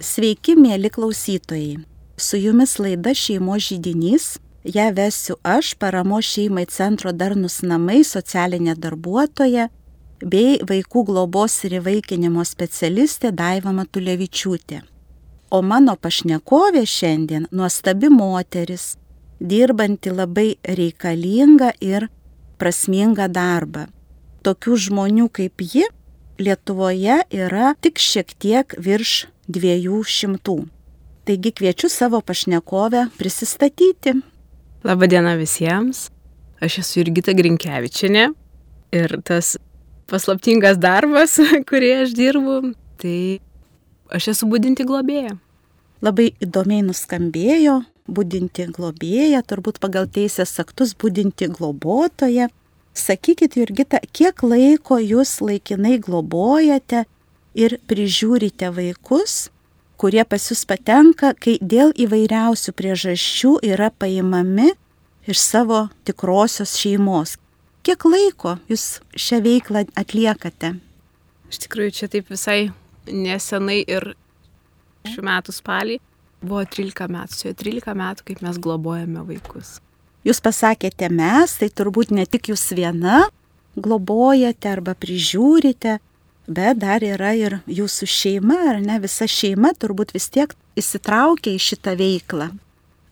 Sveiki, mėly klausytojai. Su jumis laida Šeimo žydinys. Ja vesiu aš, paramo šeimai centro Darnus namai, socialinė darbuotoja bei vaikų globos ir įvaikinimo specialistė Daiva Matulevičiūtė. O mano pašnekovė šiandien nuostabi moteris, dirbanti labai reikalingą ir prasmingą darbą. Tokių žmonių kaip ji Lietuvoje yra tik šiek tiek virš dviejų šimtų. Taigi kviečiu savo pašnekovę prisistatyti. Labadiena visiems, aš esu Jurgita Grinkievičinė ir tas paslaptingas darbas, kurį aš dirbu, tai aš esu būdinti globėja. Labai įdomiai nuskambėjo būdinti globėja, turbūt pagal teisės aktus būdinti globotoje. Sakykit, Jurgita, kiek laiko jūs laikinai globojate ir prižiūrite vaikus, kurie pas jūs patenka, kai dėl įvairiausių priežasčių yra paimami iš savo tikrosios šeimos. Kiek laiko jūs šią veiklą atliekate? Iš tikrųjų, čia taip visai nesenai ir šių metų spalį buvo 13 metų, čia 13 metų, kaip mes globojame vaikus. Jūs pasakėte mes, tai turbūt ne tik jūs viena globojate arba prižiūrite, bet dar yra ir jūsų šeima, ar ne, visa šeima turbūt vis tiek įsitraukia į šitą veiklą.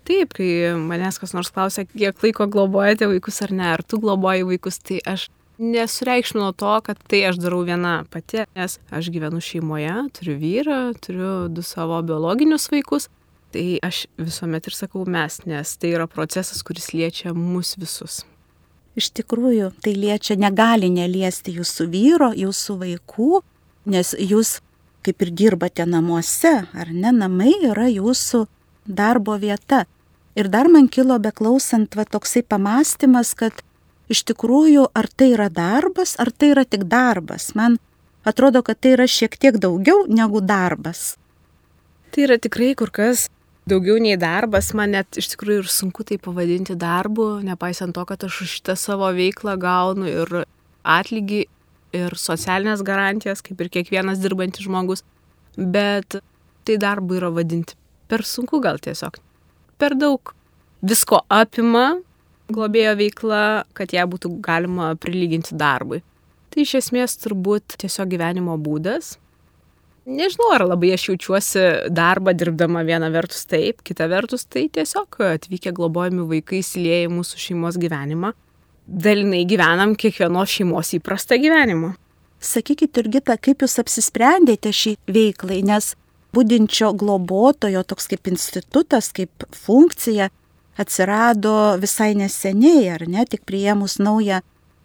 Taip, kai manęs kas nors klausia, kiek laiko globojate vaikus ar ne, ar tu globoji vaikus, tai aš nesureikšminu to, kad tai aš darau viena pati, nes aš gyvenu šeimoje, turiu vyrą, turiu du savo biologinius vaikus, tai aš visuomet ir sakau mes, nes tai yra procesas, kuris liečia mus visus. Iš tikrųjų, tai liečia, negali neliesti jūsų vyro, jūsų vaikų, nes jūs kaip ir dirbate namuose, ar ne, namai yra jūsų darbo vieta. Ir dar man kilo beklausant va toksai pamastymas, kad iš tikrųjų, ar tai yra darbas, ar tai yra tik darbas. Man atrodo, kad tai yra šiek tiek daugiau negu darbas. Tai yra tikrai kur kas daugiau nei darbas, man net iš tikrųjų ir sunku tai pavadinti darbu, nepaisant to, kad aš už šitą savo veiklą gaunu ir atlygį, ir socialinės garantijas, kaip ir kiekvienas dirbantis žmogus, bet tai darbu yra vadinti per sunku gal tiesiog. Per daug visko apima globėjo veikla, kad ją būtų galima prilyginti darbui. Tai iš esmės turbūt tiesiog gyvenimo būdas, Nežinau, ar labai aš jaučiuosi darbą dirbdama viena vertus taip, kita vertus tai tiesiog atvykę globojami vaikai įsilieja į mūsų šeimos gyvenimą. Dalinai gyvenam kiekvienos šeimos įprastą gyvenimą. Sakykit, Irgita, kaip jūs apsisprendėte šį veiklai, nes būdinčio globotojo toks kaip institutas, kaip funkcija atsirado visai neseniai, ar ne, tik priėmus naują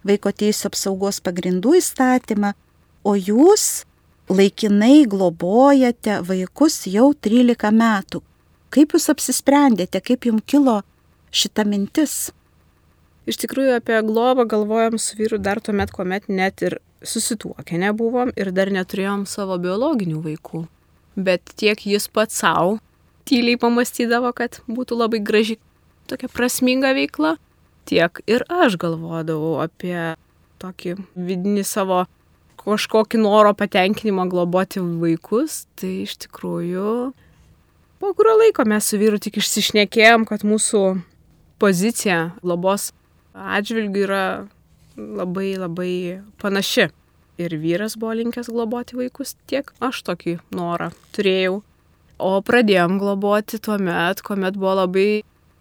vaiko teisų apsaugos pagrindų įstatymą, o jūs laikinai globojate vaikus jau 13 metų. Kaip jūs apsisprendėte, kaip jums kilo šita mintis? Iš tikrųjų apie globą galvojom su vyru dar tuomet, kuomet net ir susituokę nebuvom ir dar neturėjom savo biologinių vaikų. Bet tiek jis pats savo tyliai pamastydavo, kad būtų labai graži tokia prasminga veikla, tiek ir aš galvodavau apie tokį vidinį savo kažkokį noro patenkinimą globoti vaikus, tai iš tikrųjų po kurio laiko mes su vyru tik išsišnekėjom, kad mūsų pozicija globos atžvilgių yra labai labai panaši. Ir vyras buvo linkęs globoti vaikus, tiek aš tokį norą turėjau. O pradėjom globoti tuo met, kuomet buvo labai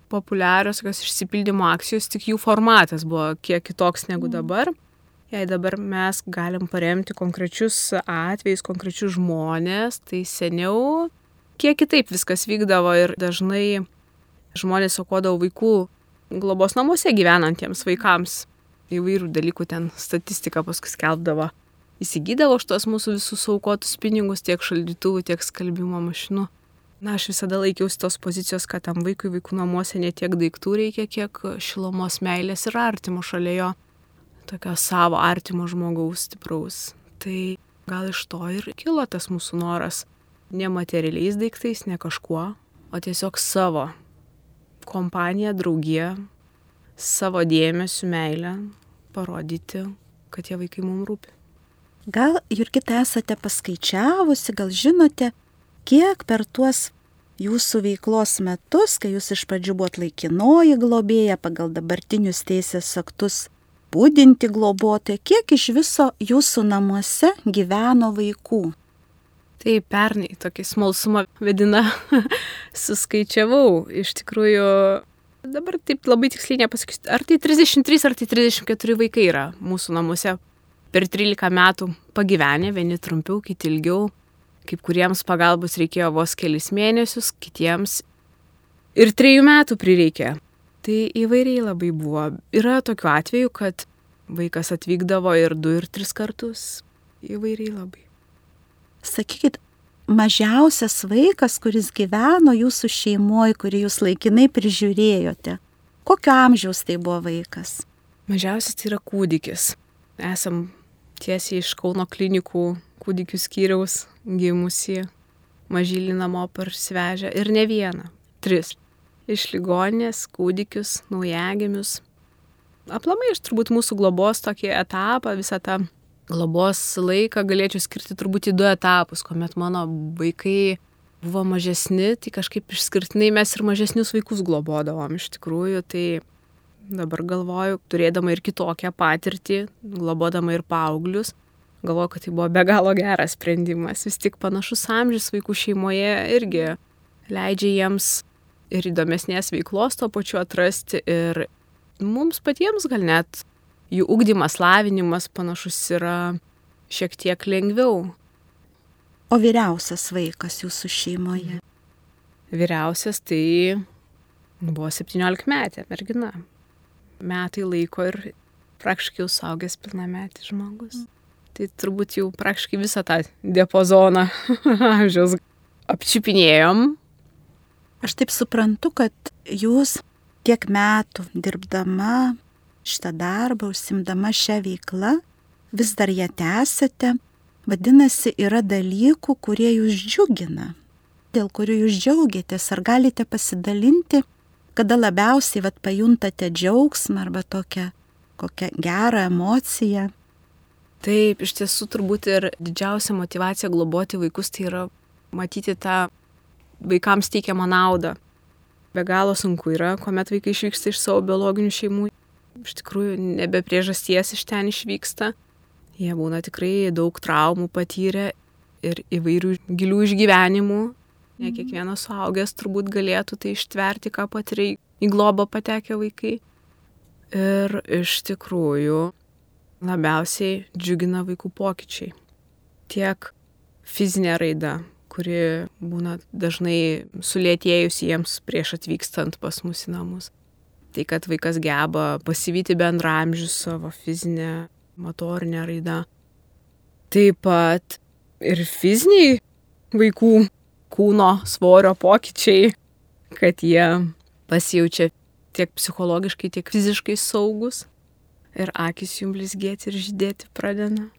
populiarios tokios išsipildymo akcijos, tik jų formatas buvo kiek kitoks negu mm. Jei dabar mes galim paremti konkrečius atvejus, konkrečius žmonės, tai seniau kiek kitaip viskas vykdavo ir dažnai žmonės aukodavo vaikų globos namuose gyvenantiems vaikams. Įvairių dalykų ten statistika paskui skelbdavo. Įsigydavo už tos mūsų visus aukotus pinigus tiek šaldytuvų, tiek skalbimo mašinų. Na, aš visada laikiausi tos pozicijos, kad tam vaikui vaikų namuose ne tiek daiktų reikia, kiek šilumos meilės ir artimo šalia jo tokio savo artimo žmogaus stipraus. Tai gal iš to ir kilo tas mūsų noras ne materialiais daiktais, ne kažkuo, o tiesiog savo kompaniją, draugiją, savo dėmesio, meilę parodyti, kad tie vaikai mums rūpi. Gal, Jurgita, esate paskaičiavusi, gal žinote, kiek per tuos jūsų veiklos metus, kai jūs iš pradžių buvot laikinoji globėja pagal dabartinius teisės aktus, būdinti globotoja, kiek iš viso jūsų namuose gyveno vaikų? Tai pernai tokį smalsumą vedina suskaičiavau. Iš tikrųjų, dabar taip labai tiksliai nepasakysiu, ar tai 33 ar tai 34 vaikai yra mūsų namuose per 13 metų pagyvenę, vieni trumpiau, kiti ilgiau. Kaip kuriems pagalbos reikėjo vos kelis mėnesius, kitiems ir trejų metų prireikė. Tai įvairiai labai buvo. Yra tokių atvejų, kad vaikas atvykdavo ir du, ir tris kartus. Įvairiai labai. Sakykit, mažiausias vaikas, kuris gyveno jūsų šeimoje, kurį jūs laikinai prižiūrėjote, kokio amžiaus tai buvo vaikas? Mažiausias tai yra kūdikis. Esam tiesiai iš Kauno klinikų kūdikių skyriaus gimusi, mažylį namo parsivežę ir ne vieną, tris. Iš ligoninės, kūdikius, naujagimius. Aplamai aš turbūt mūsų globos tokį etapą, visą tą globos laiką galėčiau skirti turbūt į du etapus, kuomet mano vaikai buvo mažesni, tai kažkaip išskirtinai mes ir mažesnius vaikus globodavom iš tikrųjų, tai dabar galvoju, turėdama ir kitokią patirtį, globodama ir paauglius, galvoju, kad tai buvo be galo geras sprendimas. Vis tik panašus amžius vaikų šeimoje irgi leidžia jiems ir įdomesnės veiklos to pačiu atrasti ir mums patiems gal net jų ugdymas, lavinimas panašus yra šiek tiek lengviau. O vyriausias vaikas jūsų šeimoje? Vyriausias tai buvo 17 metė mergina. Metai laiko ir praktiškai jau saugęs pilnametis žmogus. Tai turbūt jau praktiškai visą tą diapazoną amžiaus apčipinėjom. Aš taip suprantu, kad jūs tiek metų dirbdama šitą darbą, užsimdama šią veiklą, vis dar ją tęsate. Vadinasi, yra dalykų, kurie jūs džiugina, dėl kurių jūs džiaugiatės. Ar galite pasidalinti, kada labiausiai vat, pajuntate džiaugsmą arba tokią kokią gerą emociją? Taip, iš tiesų turbūt ir didžiausia motivacija globoti vaikus tai yra matyti tą vaikams teikiamą naudą. Be galo sunku yra, kuomet vaikai išvyksta iš savo biologinių šeimų iš tikrųjų nebe priežasties iš ten išvyksta. Jie būna tikrai daug traumų patyrę ir įvairių gilių išgyvenimų. Ne mhm. kiekvienas suaugęs turbūt galėtų tai ištverti, ką patiria į globą patekę vaikai. Ir iš tikrųjų labiausiai džiugina vaikų pokyčiai. Tiek fizinė raida, kuri būna dažnai sulėtėjusi jiems prieš atvykstant pas mus į namus tai kad vaikas geba pasivyti bendramžių savo fizinę, motorinę raidą. Taip pat ir fiziniai vaikų kūno svorio pokyčiai, kad jie pasijaučia tiek psichologiškai, tiek fiziškai saugus ir akis jums blizgėti ir žydėti pradeda.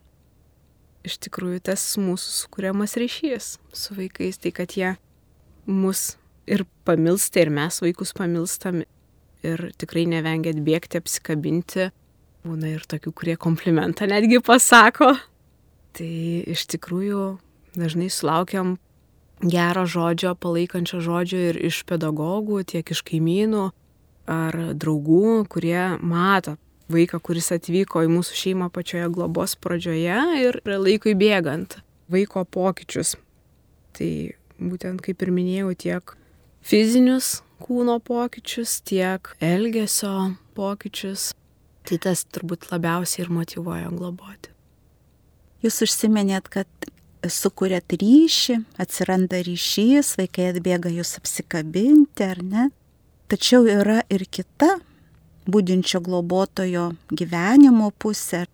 Iš tikrųjų, tas mūsų sukūriamas ryšys su vaikais, tai kad jie mus ir pamilsta, ir mes vaikus pamilstame ir tikrai nevengėt bėgti, apsikabinti. Būna ir tokių, kurie komplimentą netgi pasako. Tai iš tikrųjų dažnai sulaukiam gero žodžio, palaikančio žodžio ir iš pedagogų, tiek iš kaimynų ar draugų, kurie mato vaiką, kuris atvyko į mūsų šeimą pačioje globos pradžioje ir laikui bėgant vaiko pokyčius. Tai būtent kaip ir minėjau, tiek fizinius kūno pokyčius, tiek elgesio pokyčius. Tai tas turbūt labiausiai ir motivuoja globoti. Jūs užsiminėt, kad sukūrėt ryšį, atsiranda ryšys, vaikai atbėga jūs apsikabinti ar ne. Tačiau yra ir kita būdinčio globotojo gyvenimo pusė,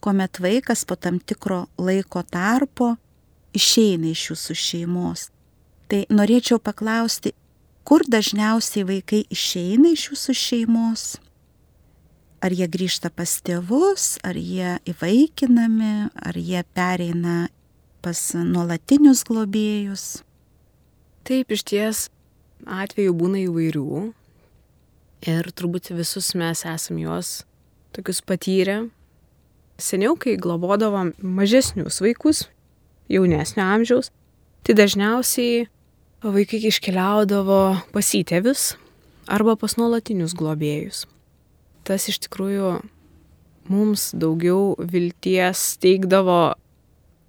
kuomet vaikas po tam tikro laiko tarpo išeina iš jūsų šeimos. Tai norėčiau paklausti, kur dažniausiai vaikai išeina iš jūsų šeimos? Ar jie grįžta pas tėvus, ar jie įvaikinami, ar jie pereina pas nuolatinius globėjus? Taip, iš ties atvejų būna įvairių ir turbūt visus mes esam juos tokius patyrę. Seniau, kai globodavom mažesnius vaikus, jaunesnio amžiaus, tai dažniausiai vaikai iškeliaudavo pas įtėvius arba pas nuolatinius globėjus. Tas iš tikrųjų mums daugiau vilties teikdavo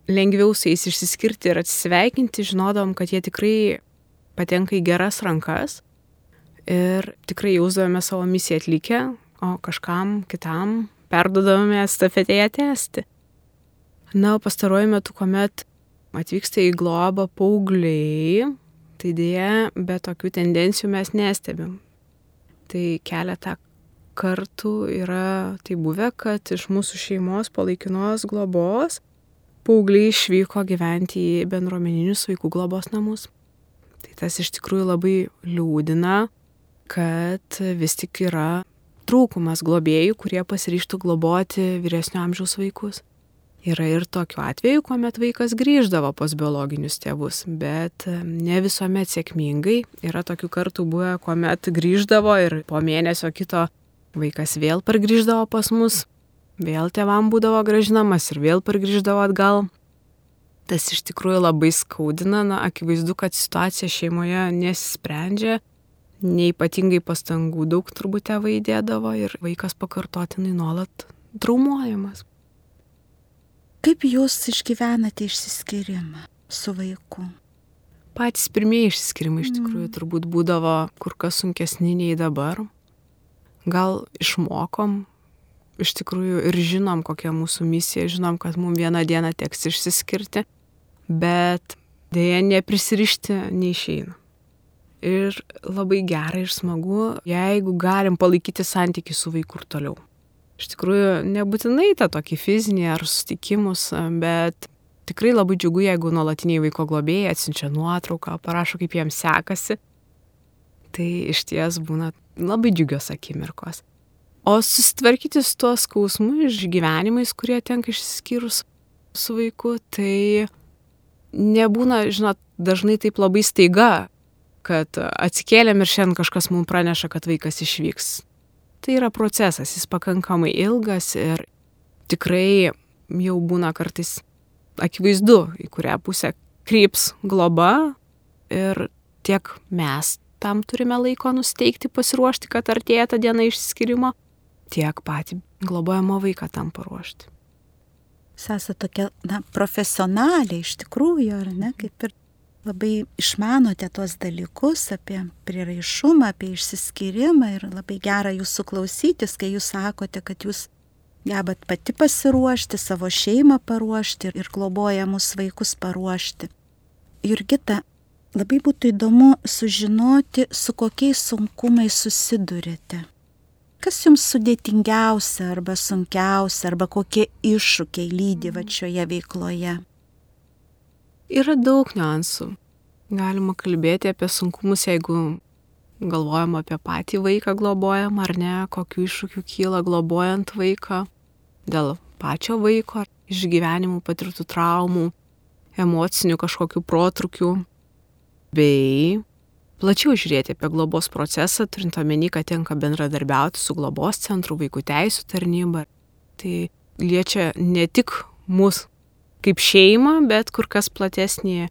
lengviau su jais išsiskirti ir atsisveikinti, žinodom, kad jie tikrai patenka į geras rankas ir tikrai jausdavome savo misiją atlikę, o kažkam kitam perdodavome stafetėje tęsti. Na, pastaruoju metu, kuomet atvyksta į globą paaugliai, tai dėja, be tokių tendencijų mes nestebim. Tai keletą kartų yra tai buvę, kad iš mūsų šeimos palaikinos globos paaugliai išvyko gyventi į bendruomeninius vaikų globos namus. Tai tas iš tikrųjų labai liūdina, kad vis tik yra trūkumas globėjų, kurie pasiryštų globoti vyresnio amžiaus vaikus. Yra ir tokių atvejų, kuomet vaikas grįždavo pas biologinius tėvus, bet ne visuomet sėkmingai. Yra tokių kartų buvę, kuomet grįždavo ir po mėnesio kito vaikas vėl pargrįždavo pas mus, vėl tėvam būdavo gražinamas ir vėl pargrįždavo atgal. Tas iš tikrųjų labai skaudina, na, akivaizdu, kad situacija šeimoje nesisprendžia, neipatingai pastangų daug turbūt tėvai dėdavo ir vaikas pakartotinai nuolat traumuojamas. Kaip jūs išgyvenate išsiskyrimą su vaiku? Patys pirmieji išsiskirimai iš tikrųjų mm. turbūt būdavo kur kas sunkesni nei dabar. Gal išmokom, iš tikrųjų ir žinom, kokia mūsų misija, žinom, kad mums vieną dieną teks išsiskirti, bet dėja neprisirišti neišeina. Ir labai gerai ir smagu, jeigu galim palaikyti santykių su vaiku ir toliau iš tikrųjų nebūtinai tą tokį fizinį ar susitikimus, bet tikrai labai džiugu, jeigu nuolatiniai vaiko globėjai atsiunčia nuotrauką, parašo, kaip jiems sekasi. Tai iš ties būna labai džiugios akimirkos. O susitvarkyti su tuo skausmu išgyvenimais, kurie tenka išsiskyrus su vaiku, tai nebūna, žinot, dažnai taip labai staiga, kad atsikėlėm ir šiandien kažkas mums praneša, kad vaikas išvyks tai yra procesas, jis pakankamai ilgas ir tikrai jau būna kartais akivaizdu, į kurią pusę kryps globa ir tiek mes tam turime laiko nusteikti, pasiruošti, kad artėja ta diena išsiskirimo, tiek patį globojamo vaiką tam paruošti. Jūs esate tokia na, profesionaliai iš tikrųjų, ar ne, kaip ir labai išmanote tuos dalykus apie priraišumą, apie išsiskyrimą ir labai gera jūsų klausytis, kai jūs sakote, kad jūs gebat pati pasiruošti, savo šeimą paruošti ir globojamus vaikus paruošti. Jurgita, labai būtų įdomu sužinoti, su kokiais sunkumais susidurėte. Kas jums sudėtingiausia arba sunkiausia, arba kokie iššūkiai lydi va šioje veikloje? Yra daug niuansų. Galima kalbėti apie sunkumus, jeigu galvojam apie patį vaiką globojam ar ne, kokiu iššūkiu kyla globojant vaiką dėl pačio vaiko, išgyvenimų patirtų traumų, emocinių kažkokių protrukių, bei plačiau žiūrėti apie globos procesą, turint omeny, kad tenka bendradarbiauti su globos centru, vaikų teisų tarnyba. Tai liečia ne tik mus kaip šeimą, bet kur kas platesnį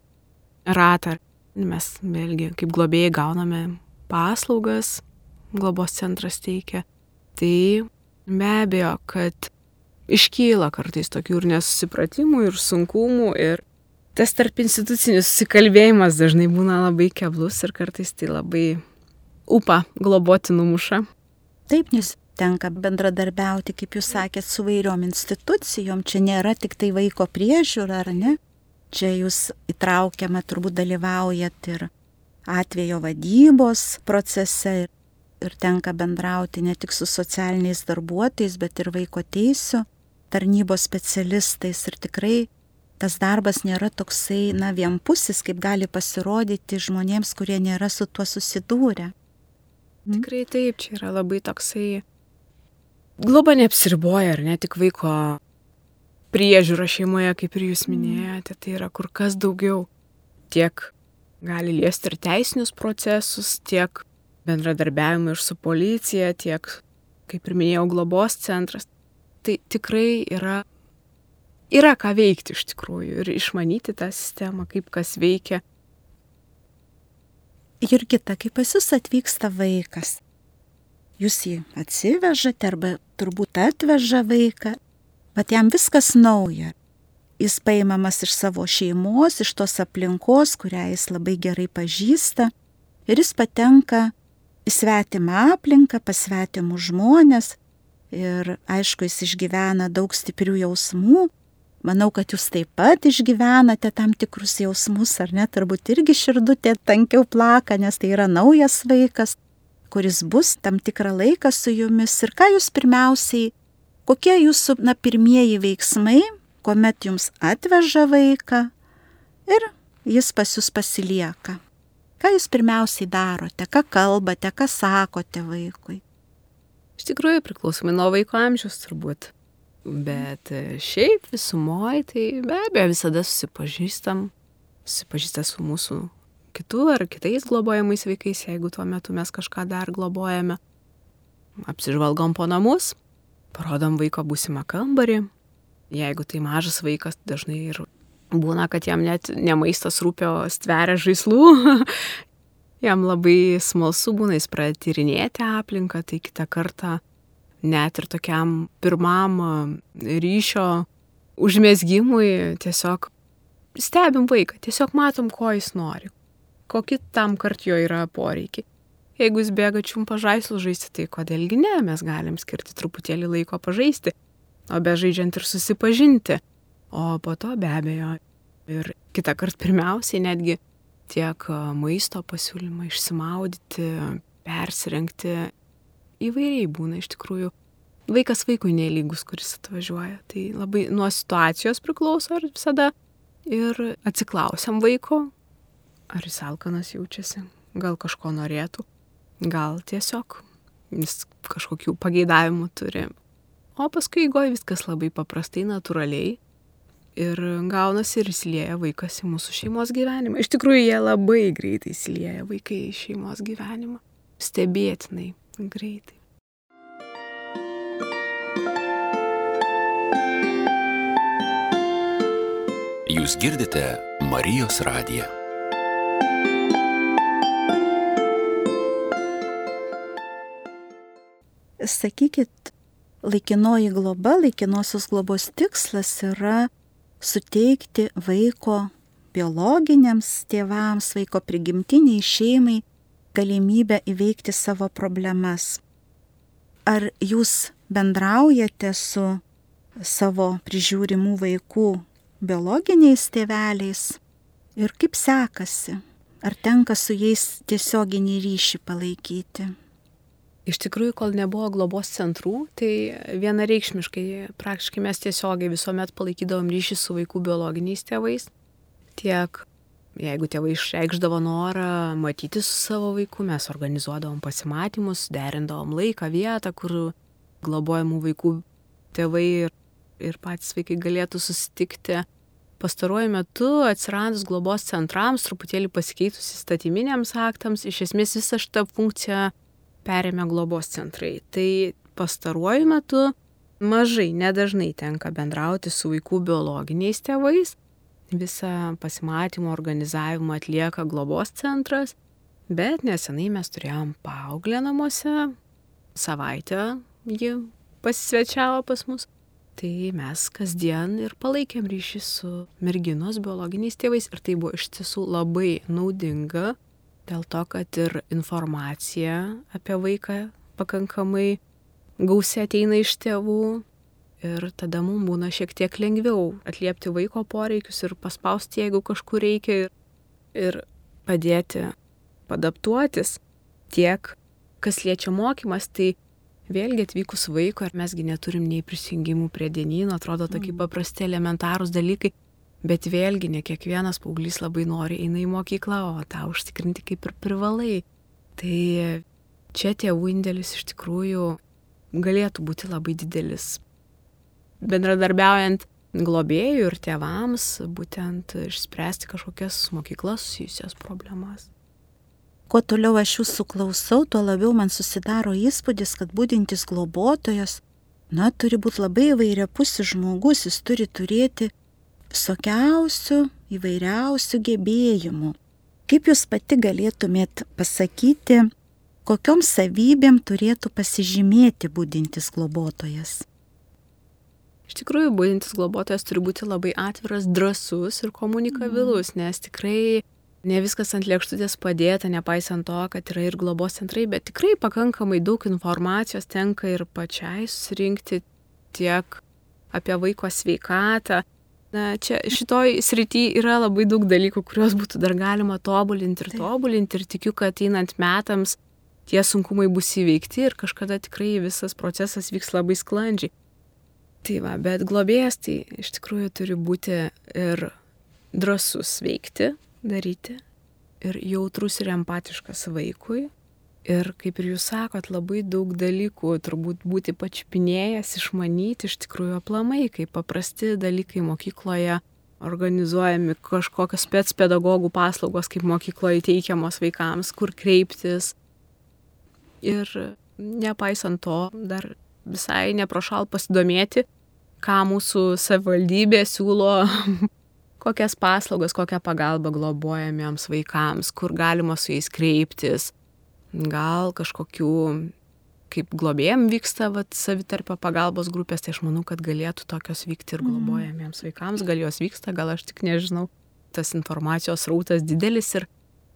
ratą. Mes vėlgi kaip globėjai gauname paslaugas, globos centras teikia. Tai be abejo, kad iškyla kartais tokių ir nesusipratimų, ir sunkumų, ir tas tarp institucinis susikalbėjimas dažnai būna labai keblus ir kartais tai labai upą globoti numuša. Taip, nes tenka bendradarbiauti, kaip jūs sakėt, su vairiom institucijom. Čia nėra tik tai vaiko priežiūra, ar ne? Čia jūs įtraukiama, turbūt dalyvaujat ir atvejo vadybos procese ir, ir tenka bendrauti ne tik su socialiniais darbuotojais, bet ir vaiko teisų tarnybos specialistais. Ir tikrai tas darbas nėra toksai, na, vienpusis, kaip gali pasirodyti žmonėms, kurie nėra su tuo susidūrę. Tikrai taip, čia yra labai toksai globa neapsiriboja, ar ne tik vaiko priežiūra šeimoje, kaip ir jūs mm. minėjote, tai yra kur kas daugiau. Tiek gali liesti ir teisinius procesus, tiek bendradarbiavimą ir su policija, tiek, kaip ir minėjau, globos centras. Tai tikrai yra yra ką veikti iš tikrųjų ir išmanyti tą sistemą, kaip kas veikia. Jurgita, kai pas jūs atvyksta vaikas, jūs jį atsivežate arba turbūt atveža vaiką, bet jam viskas nauja. Jis paimamas iš savo šeimos, iš tos aplinkos, kurią jis labai gerai pažįsta ir jis patenka į svetimą aplinką, pas svetimus žmonės ir aišku, jis išgyvena daug stiprių jausmų, Manau, kad jūs taip pat išgyvenate tam tikrus jausmus, ar ne, turbūt irgi širdutė tankiau plaka, nes tai yra naujas vaikas, kuris bus tam tikrą laiką su jumis. Ir ką jūs pirmiausiai, kokie jūsų, na, pirmieji veiksmai, kuomet jums atveža vaiką ir jis pas jūs pasilieka. Ką jūs pirmiausiai darote, ką kalbate, ką sakote vaikui? Iš tikrųjų priklausomai nuo vaiko amžiaus turbūt. Bet e, šiaip visumoje tai be abejo visada susipažįstam, susipažįsta su mūsų kitų ar kitais globojamais vaikais, jeigu tuo metu mes kažką dar globojame. Apsižvalgom po namus, parodom vaiko būsimą kambarį. Jeigu tai mažas vaikas, dažnai ir būna, kad jam net ne maistas rūpio stveria žaislų. jam labai smalsu būna, jis pradeda tyrinėti aplinką, tai kitą kartą net ir tokiam pirmam ryšio užmėsgymui tiesiog stebim vaiką, tiesiog matom, ko jis nori, kokį tam kart jo yra poreikiai. Jeigu jis bėga čiumpa žaislų žaisti, tai kodėlgi ne, mes galim skirti truputėlį laiko pažaisti, o be žaidžiant ir susipažinti. O po to be abejo ir kitą kartą pirmiausiai netgi tiek maisto pasiūlymą išsimaudyti, persirengti įvairiai būna iš tikrųjų. Vaikas vaikui nelygus, kuris atvažiuoja. Tai labai nuo situacijos priklauso ar visada. Ir atsiklausiam vaiko, ar jis alkanas jaučiasi, gal kažko norėtų, gal tiesiog jis kažkokių pageidavimų turi. O paskui įgoja viskas labai paprastai, natūraliai. Ir gaunasi ir įsilieja vaikas į mūsų šeimos gyvenimą. Iš tikrųjų, jie labai greitai įsilieja vaikai į šeimos gyvenimą. Stebėtinai greitai. Jūs girdite Marijos radiją. Sakykit, laikinoji globa, laikinosios globos tikslas yra suteikti vaiko biologiniams tėvams, vaiko prigimtiniai šeimai galimybę įveikti savo problemas. Ar jūs bendraujate su savo prižiūrimų vaikų biologiniais tėveliais ir kaip sekasi? Ar tenka su jais tiesioginį ryšį palaikyti? Iš tikrųjų, kol nebuvo globos centrų, tai vienareikšmiškai praktiškai mes tiesiogiai visuomet palaikydavom ryšį su vaikų biologiniais tėvais. Tiek Jeigu tėvai išreikšdavo norą matyti su savo vaiku, mes organizuodavom pasimatymus, derindavom laiką, vietą, kur globojamų vaikų tėvai ir, ir patys vaikai galėtų susitikti. Pastaruoju metu atsiradus globos centrams, truputėlį pasikeitus įstatyminiams aktams, iš esmės visą šitą funkciją perėmė globos centrai. Tai pastaruoju metu mažai, nedažnai tenka bendrauti su vaikų biologiniais tėvais, Visą pasimatymų organizavimą atlieka globos centras, bet nesenai mes turėjom paauglę namuose, savaitę ji pasisvečiavo pas mus. Tai mes kasdien ir palaikėm ryšį su merginos biologiniais tėvais ir tai buvo iš tiesų labai naudinga, dėl to, kad ir informacija apie vaiką pakankamai gausiai ateina iš tėvų, Ir tada mums būna šiek tiek lengviau atliepti vaiko poreikius ir paspausti, jeigu kažkur reikia, ir padėti adaptuotis tiek, kas liečia mokymas, tai vėlgi atvykus vaiko, ir mesgi neturim nei prisijungimų prie dienyno, atrodo tokie mm. paprasti elementarūs dalykai, bet vėlgi ne kiekvienas paauglys labai nori eina į mokyklą, o tą užtikrinti kaip ir privalai. Tai čia tėvų indėlis iš tikrųjų galėtų būti labai didelis bendradarbiaujant globėjų ir tėvams būtent išspręsti kažkokias mokyklas susijusias problemas. Kuo toliau aš jūsų klausau, tuo labiau man susidaro įspūdis, kad būdintis globotojas na, turi būti labai įvairiapusis žmogus, jis turi turėti visokiausių, įvairiausių gebėjimų. Kaip jūs pati galėtumėt pasakyti, kokiom savybėm turėtų pasižymėti būdintis globotojas? Iš tikrųjų, būdintis globotojas turi būti labai atviras, drasus ir komunikabilus, mm. nes tikrai ne viskas ant lėkštutės padėta, nepaisant to, kad yra ir globos centrai, bet tikrai pakankamai daug informacijos tenka ir pačiai susirinkti tiek apie vaiko sveikatą. Na, čia šitoj srity yra labai daug dalykų, kuriuos būtų dar galima tobulinti ir tobulinti ir tikiu, kad einant metams tie sunkumai bus įveikti ir kažkada tikrai visas procesas vyks labai sklandžiai. Tai va, bet globėjas tai iš tikrųjų turi būti ir drasus veikti, daryti ir jautrus ir empatiškas vaikui. Ir kaip ir jūs sakot, labai daug dalykų turbūt būti pačiupinėjęs, išmanyti iš tikrųjų aplamai, kaip paprasti dalykai mokykloje organizuojami kažkokios spets pedagogų paslaugos, kaip mokykloje teikiamos vaikams, kur kreiptis. Ir nepaisant to, dar visai neprošal pasidomėti, ką mūsų savivaldybė siūlo kokias paslaugas, kokią pagalbą globojamiems vaikams, kur galima su jais kreiptis, gal kažkokių, kaip globėjim vyksta vat, savitarpio pagalbos grupės, tai aš manau, kad galėtų tokios vykti ir mhm. globojamiems vaikams, gal jos vyksta, gal aš tik nežinau, tas informacijos rautas didelis ir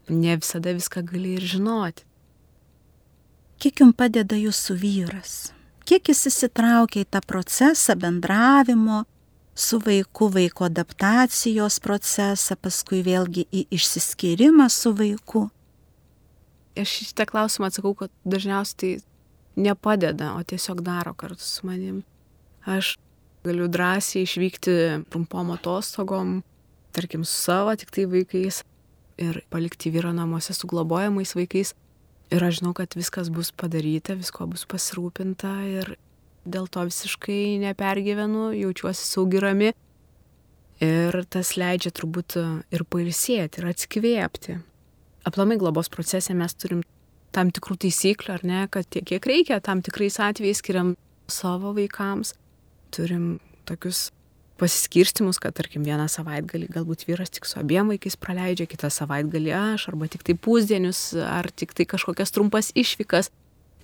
ne visada viską gali ir žinoti. Kiek jums padeda jūsų vyras? Kiek jis įsitraukia į tą procesą bendravimo, su vaiku, vaiko adaptacijos procesą, paskui vėlgi į išsiskyrimą su vaiku. Aš šitą klausimą atsakau, kad dažniausiai tai nepadeda, o tiesiog daro kartu su manim. Aš galiu drąsiai išvykti trumpom atostogom, tarkim, su savo tik tai vaikais ir palikti vyrą namuose su globojamais vaikais. Ir aš žinau, kad viskas bus padaryta, visko bus pasirūpinta ir dėl to visiškai nepergyvenu, jaučiuosi saugi rami. Ir tas leidžia turbūt ir pailsėti, ir atskvėpti. Aplamai globos procese mes turim tam tikrų taisyklių, ar ne, kad tiek, kiek reikia, tam tikrais atvejais skiriam savo vaikams. Turim tokius pasiskirstimus, kad tarkim vieną savaitgalį galbūt vyras tik su abiem vaikais praleidžia, kitą savaitgalį aš, arba tik tai pusdienius, ar tik tai kažkokias trumpas išvykas.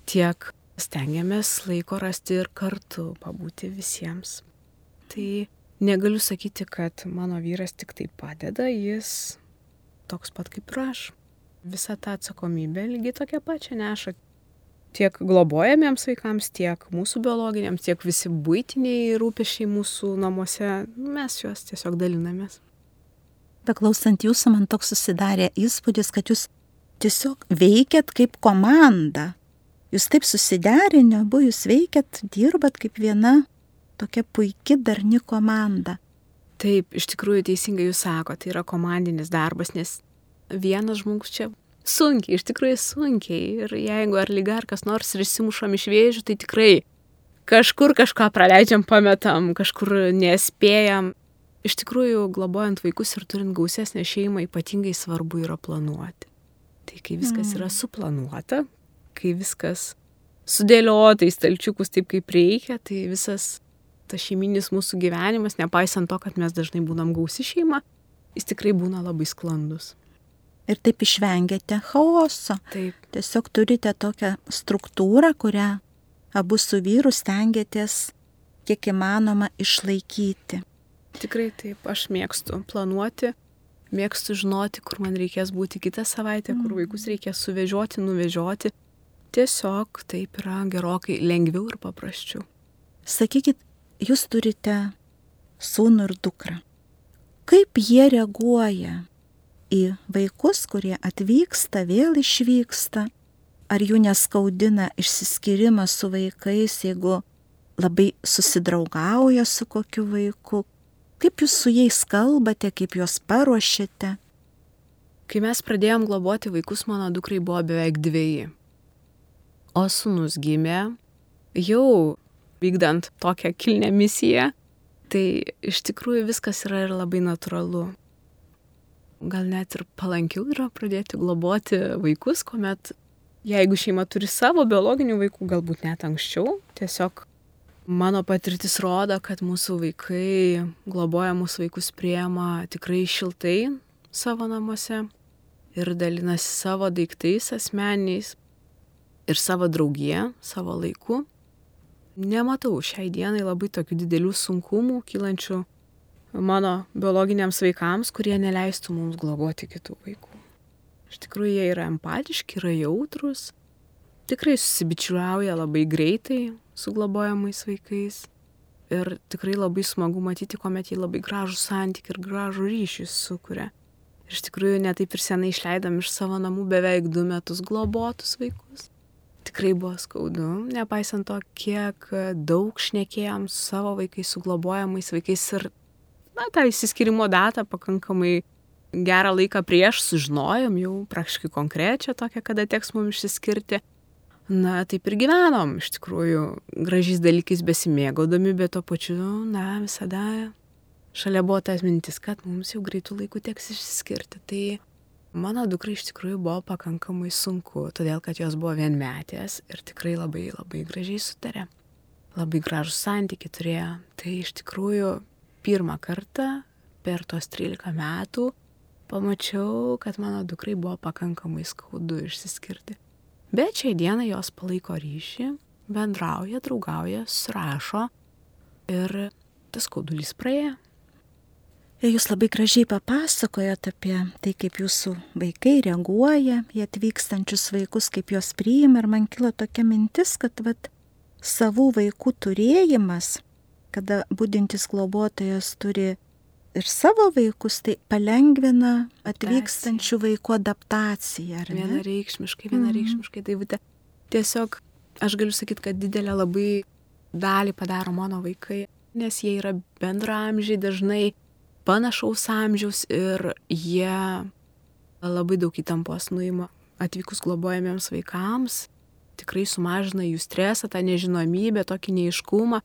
Tiek stengiamės laiko rasti ir kartu pabūti visiems. Tai negaliu sakyti, kad mano vyras tik tai padeda, jis toks pat kaip ir aš. Visą tą atsakomybę lygiai tokia pačia neša tiek globojamiems vaikams, tiek mūsų biologiniams, tiek visi būtiniai rūpešiai mūsų namuose, mes juos tiesiog dalinamės. Beklausant jūsų, man toks susidarė įspūdis, kad jūs tiesiog veikiat kaip komanda. Jūs taip susiderinę, abu jūs veikiat, dirbat kaip viena tokia puikia darni komanda. Taip, iš tikrųjų teisingai jūs sakote, tai yra komandinis darbas, nes vienas žmogus čia sunkiai, iš tikrųjų sunkiai. Ir jeigu ar lyga ar kas nors ir įsimušam iš vėžių, tai tikrai kažkur kažką praleidžiam, pametam, kažkur nespėjam. Iš tikrųjų, globojant vaikus ir turint gausesnę šeimą, ypatingai svarbu yra planuoti. Tai kai viskas yra mm. suplanuota, kai viskas sudėliota į stalčiukus taip, kaip reikia, tai visas tas šeiminis mūsų gyvenimas, nepaisant to, kad mes dažnai būnam gausi šeima, jis tikrai būna labai sklandus. Ir taip išvengiate chaoso. Taip. Tiesiog turite tokią struktūrą, kurią abu su vyru stengiatės kiek įmanoma išlaikyti. Tikrai taip, aš mėgstu planuoti, mėgstu žinoti, kur man reikės būti kitą savaitę, kur mm. vaikus reikės suvežioti, nuvežioti tiesiog taip yra gerokai lengviau ir paprasčiau. Sakykit, jūs turite sūnų ir dukrą. Kaip jie reaguoja į vaikus, kurie atvyksta, vėl išvyksta? Ar jų neskaudina išsiskirimas su vaikais, jeigu labai susidraugauja su kokiu vaiku? Kaip jūs su jais kalbate, kaip juos paruošiate? Kai mes pradėjom globoti vaikus, mano dukrai buvo beveik dviejai o sunus gimė jau vykdant tokią kilnę misiją, tai iš tikrųjų viskas yra ir labai natūralu. Gal net ir palankiau yra pradėti globoti vaikus, kuomet jeigu šeima turi savo biologinių vaikų, galbūt net anksčiau, tiesiog Mano patirtis rodo, kad mūsų vaikai, globojamus vaikus priema tikrai šiltai savo namuose ir dalinasi savo daiktais asmeniais ir savo draugiją, savo laiku. Nematau šiai dienai labai tokių didelių sunkumų kylančių mano biologiniams vaikams, kurie neleistų mums globoti kitų vaikų. Iš tikrųjų, jie yra empatiški, yra jautrus, tikrai susibičiuliauja labai greitai su globojamais vaikais. Ir tikrai labai smagu matyti, kuomet jie labai gražų santykį ir gražų ryšį sukuria. Iš tikrųjų netaip ir senai išleidom iš savo namų beveik du metus globotus vaikus tikrai buvo skaudu, nepaisant to, kiek daug šnekėjom su savo vaikais, su globojamais vaikais ir, na, tą įsiskirimo datą pakankamai gerą laiką prieš sužinojom, jau praktiškai konkrečią tokią, kada teks mums išsiskirti. Na, taip ir gyvenom, iš tikrųjų, gražiais dalykais besimėgaudami, bet to pačiu, na, visada šalia buvo tas mintis, kad mums jau greitų laikų teks išsiskirti. Tai Mano dukrai iš tikrųjų buvo pakankamai sunku, todėl kad jos buvo vienmetės ir tikrai labai labai gražiai sutarė. Labai gražų santykių turėjo. Tai iš tikrųjų pirmą kartą per tos 13 metų pamačiau, kad mano dukrai buvo pakankamai skaudu išsiskirti. Bet šiai dienai jos palaiko ryšį, bendrauja, draugauja, surašo ir tas skaudulys praėjo. Jūs labai gražiai papasakojot apie tai, kaip jūsų vaikai reaguoja į atvykstančius vaikus, kaip juos priima ir man kilo tokia mintis, kad vat, savų vaikų turėjimas, kada būdintis globotojas turi ir savo vaikus, tai palengvina atvykstančių vaikų adaptaciją. Vienareikšmiškai, vienareikšmiškai. Tai būtent tiesiog aš galiu sakyti, kad didelę labai dalį padaro mano vaikai, nes jie yra bendramžiai dažnai panašaus amžiaus ir jie labai daug įtampos nuima atvykus globojamiems vaikams, tikrai sumažina jų stresą, tą nežinomybę, tokį neiškumą.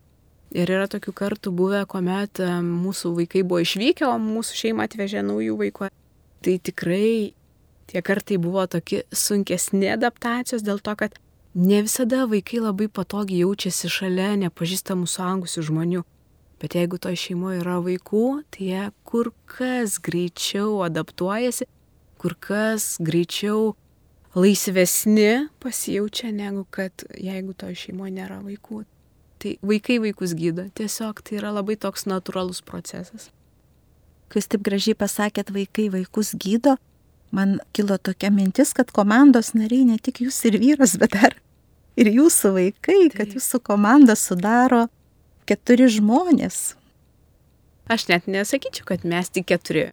Ir yra tokių kartų buvę, kuomet mūsų vaikai buvo išvykę, o mūsų šeima atvežė naujų vaikų. Tai tikrai tie kartai buvo tokie sunkesni adaptacijos dėl to, kad ne visada vaikai labai patogiai jaučiasi šalia nepažįstamų suaugusių žmonių. Bet jeigu to šeimoje yra vaikų, tai jie kur kas greičiau adaptuojasi, kur kas greičiau laisvesni pasijaučia, negu kad jeigu to šeimoje nėra vaikų. Tai vaikai vaikus gydo. Tiesiog tai yra labai toks natūralus procesas. Kai jūs taip gražiai pasakėt, vaikai vaikus gydo, man kilo tokia mintis, kad komandos nariai ne tik jūs ir vyras, bet dar ir jūsų vaikai, kad jūsų komanda sudaro keturi žmonės. Aš net nesakyčiau, kad mes tik keturi.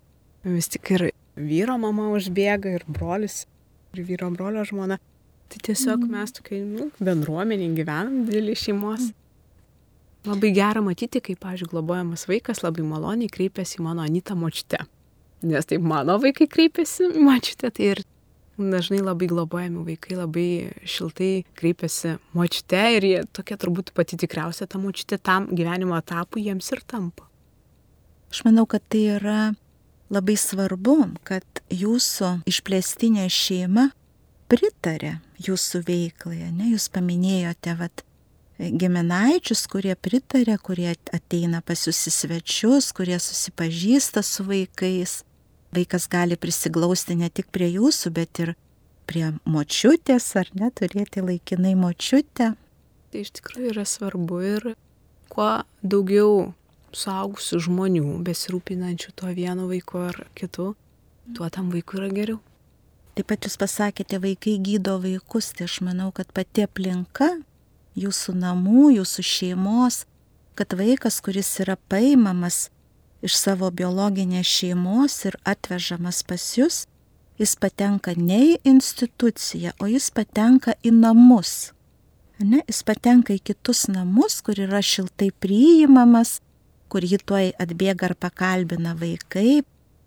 Vis tik ir vyro mama užbėga, ir brolis, ir vyro brolio žmona. Tai tiesiog mm. mes tokiai nu, bendruomenį gyvenam, didelį šeimos. Labai gera matyti, kaip, pažiūrėjau, globojamas vaikas labai maloniai kreipiasi į mano anytą močiutę. Nes taip mano vaikai kreipiasi į močiutę, tai ir dažnai labai globojami vaikai labai šiltai kreipiasi močiute ir jie tokia turbūt pati tikriausia ta močiutė tam gyvenimo etapui jiems ir tampa. Aš manau, kad tai yra labai svarbu, kad jūsų išplėstinė šeima pritarė jūsų veiklai, ne? Jūs paminėjote, vat, giminaičius, kurie pritarė, kurie ateina pas jūs į svečius, kurie susipažįsta su vaikais vaikas gali prisiglausti ne tik prie jūsų, bet ir prie močiutės, ar ne, turėti laikinai močiutę. Tai iš tikrųjų yra svarbu ir kuo daugiau suaugusių žmonių besirūpinančių tuo vienu vaiku ar kitu, tuo tam vaikui yra geriau. Taip pat jūs pasakėte, vaikai gydo vaikus, tai aš manau, kad pati aplinka, jūsų namų, jūsų šeimos, kad vaikas, kuris yra paimamas iš savo biologinės šeimos ir atvežamas pas jūs, jis patenka ne į instituciją, o jis patenka į namus. Ne, jis patenka į kitus namus, kur yra šiltai priimamas, kur jį tuoj atbėga ar pakalbina vaikai,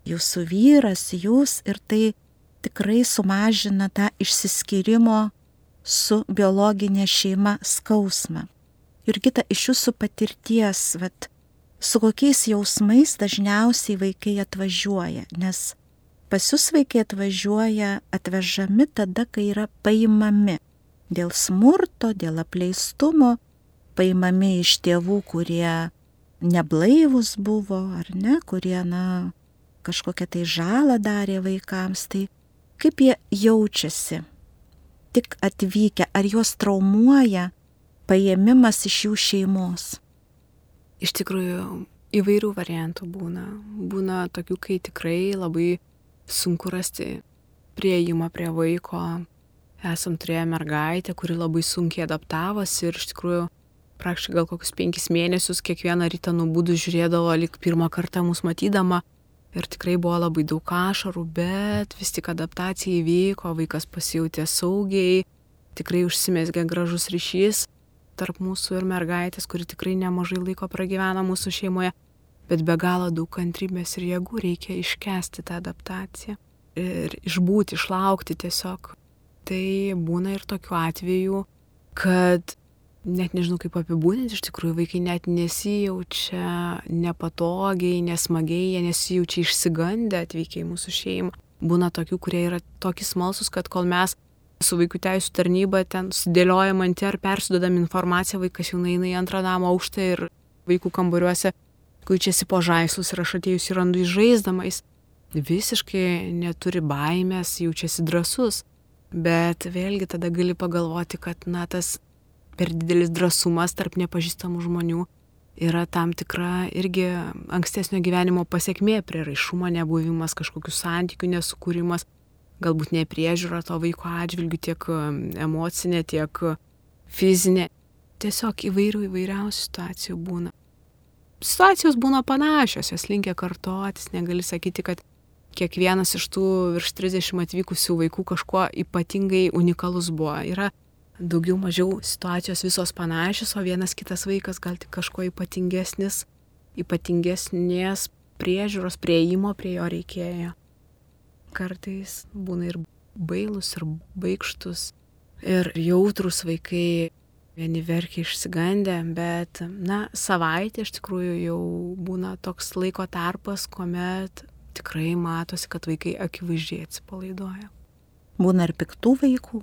jūsų vyras, jūs ir tai tikrai sumažina tą išsiskyrimo su biologinė šeima skausmą. Ir kita iš jūsų patirties, vat, su kokiais jausmais dažniausiai vaikai atvažiuoja, nes pas jūs vaikai atvažiuoja atvežami tada, kai yra paimami dėl smurto, dėl apleistumo, paimami iš tėvų, kurie neblaivus buvo, ar ne, kurie, na, kažkokią tai žalą darė vaikams, tai kaip jie jaučiasi, tik atvykę, ar juos traumuoja paėmimas iš jų šeimos. Iš tikrųjų, įvairių variantų būna. Būna tokių, kai tikrai labai sunku rasti prieimą prie vaiko. Esam turėję mergaitę, kuri labai sunkiai adaptavosi ir iš tikrųjų praktiškai gal kokius penkis mėnesius kiekvieną rytą nubūdų žiūrėdavo lik pirmą kartą mus matydama ir tikrai buvo labai daug ašarų, bet vis tik adaptacija įvyko, vaikas pasijutė saugiai, tikrai užsimesgė gražus ryšys tarp mūsų ir mergaitės, kuri tikrai nemažai laiko pragyvena mūsų šeimoje, bet be galo daug kantrybės ir jėgų reikia iškesti tą adaptaciją ir išbūti, išlaukti tiesiog. Tai būna ir tokiu atveju, kad net nežinau kaip apibūdinti, iš tikrųjų vaikai net nesijaučia nepatogiai, nesmagiai, jie nesijaučia išsigandę atvykę į mūsų šeimą. Būna tokių, kurie yra tokie smalsus, kad kol mes su vaikų teisų tarnyba ten sudėliojam ant ar persudodam informaciją, vaikas jau eina į antrą namo aukštą ir vaikų kambariuose kuičiasi po žaislus ir aš atėjus ir randu įžaisdamais. Visiškai neturi baimės, jaučiasi drasus. Bet vėlgi tada gali pagalvoti, kad na tas per didelis drąsumas tarp nepažįstamų žmonių yra tam tikra irgi ankstesnio gyvenimo pasiekmė, prieraišumo nebuvimas, kažkokių santykių nesukūrimas, galbūt nepriežiūra to vaiko atžvilgių tiek emocinė, tiek fizinė. Tiesiog įvairių įvairiausių situacijų būna. Situacijos būna panašios, jos linkia kartotis, negali sakyti, kad kiekvienas iš tų virš 30 atvykusių vaikų kažkuo ypatingai unikalus buvo. Yra daugiau mažiau situacijos visos panašios, o vienas kitas vaikas gal tik kažkuo ypatingesnis, ypatingesnės priežiūros, prieimo prie jo reikėjo. Kartais būna ir bailus, ir baigštus, ir jautrus vaikai, vieni verkia išsigandę, bet, na, savaitė iš tikrųjų jau būna toks laiko tarpas, kuomet tikrai matosi, kad vaikai akivaizdžiai atsipalaiduoja. Būna ir piktų vaikų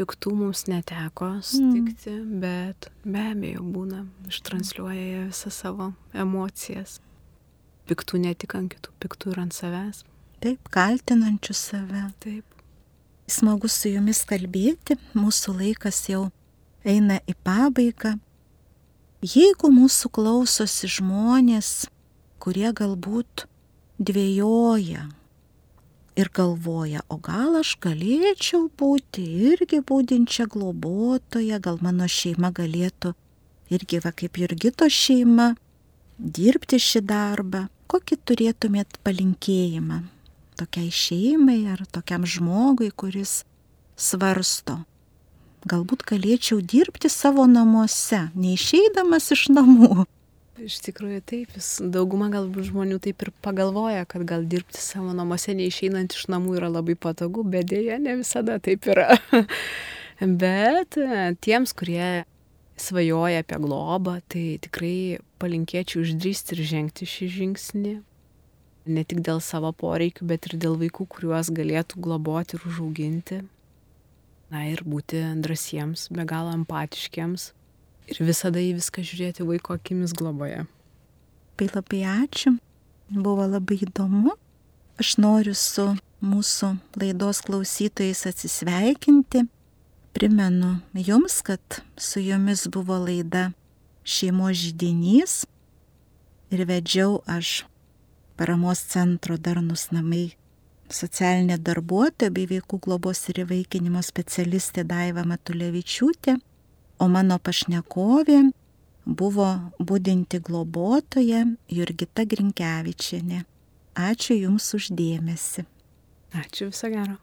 piktų mums neteko sutikti, mm. bet be abejo būna, ištransliuoja jie visą savo emocijas. Piktų ne tik ant kitų, piktų ir ant savęs. Taip, kaltinančių save. Taip. Smagu su jumis kalbėti, mūsų laikas jau eina į pabaigą. Jeigu mūsų klausosi žmonės, kurie galbūt dvėjoja, ir galvoja, o gal aš galėčiau būti irgi būdinčia globotoje, gal mano šeima galėtų irgi va kaip Jurgito šeima dirbti šį darbą. Kokį turėtumėt palinkėjimą tokiai šeimai ar tokiam žmogui, kuris svarsto? Galbūt galėčiau dirbti savo namuose, neišeidamas iš namų, Iš tikrųjų taip, vis dauguma galbūt žmonių taip ir pagalvoja, kad gal dirbti savo namuose neišeinant iš namų yra labai patogu, bet dėja ne visada taip yra. bet e, tiems, kurie svajoja apie globą, tai tikrai palinkėčiau išdrysti ir žengti šį žingsnį. Ne tik dėl savo poreikių, bet ir dėl vaikų, kuriuos galėtų globoti ir užauginti. Na ir būti drąsiems, be galo empatiškiams ir visada į viską žiūrėti vaiko akimis globoje. Tai labai ačiū, buvo labai įdomu. Aš noriu su mūsų laidos klausytojais atsisveikinti. Primenu jums, kad su jumis buvo laida šeimos žydinys ir vedžiau aš paramos centro darnus namai socialinė darbuotoja bei vaikų globos ir įvaikinimo specialistė Daiva Matulevičiūtė o mano pašnekovė buvo būdinti globotoje Jurgita Grinkevičienė. Ačiū Jums uždėmesi. Ačiū viso gero.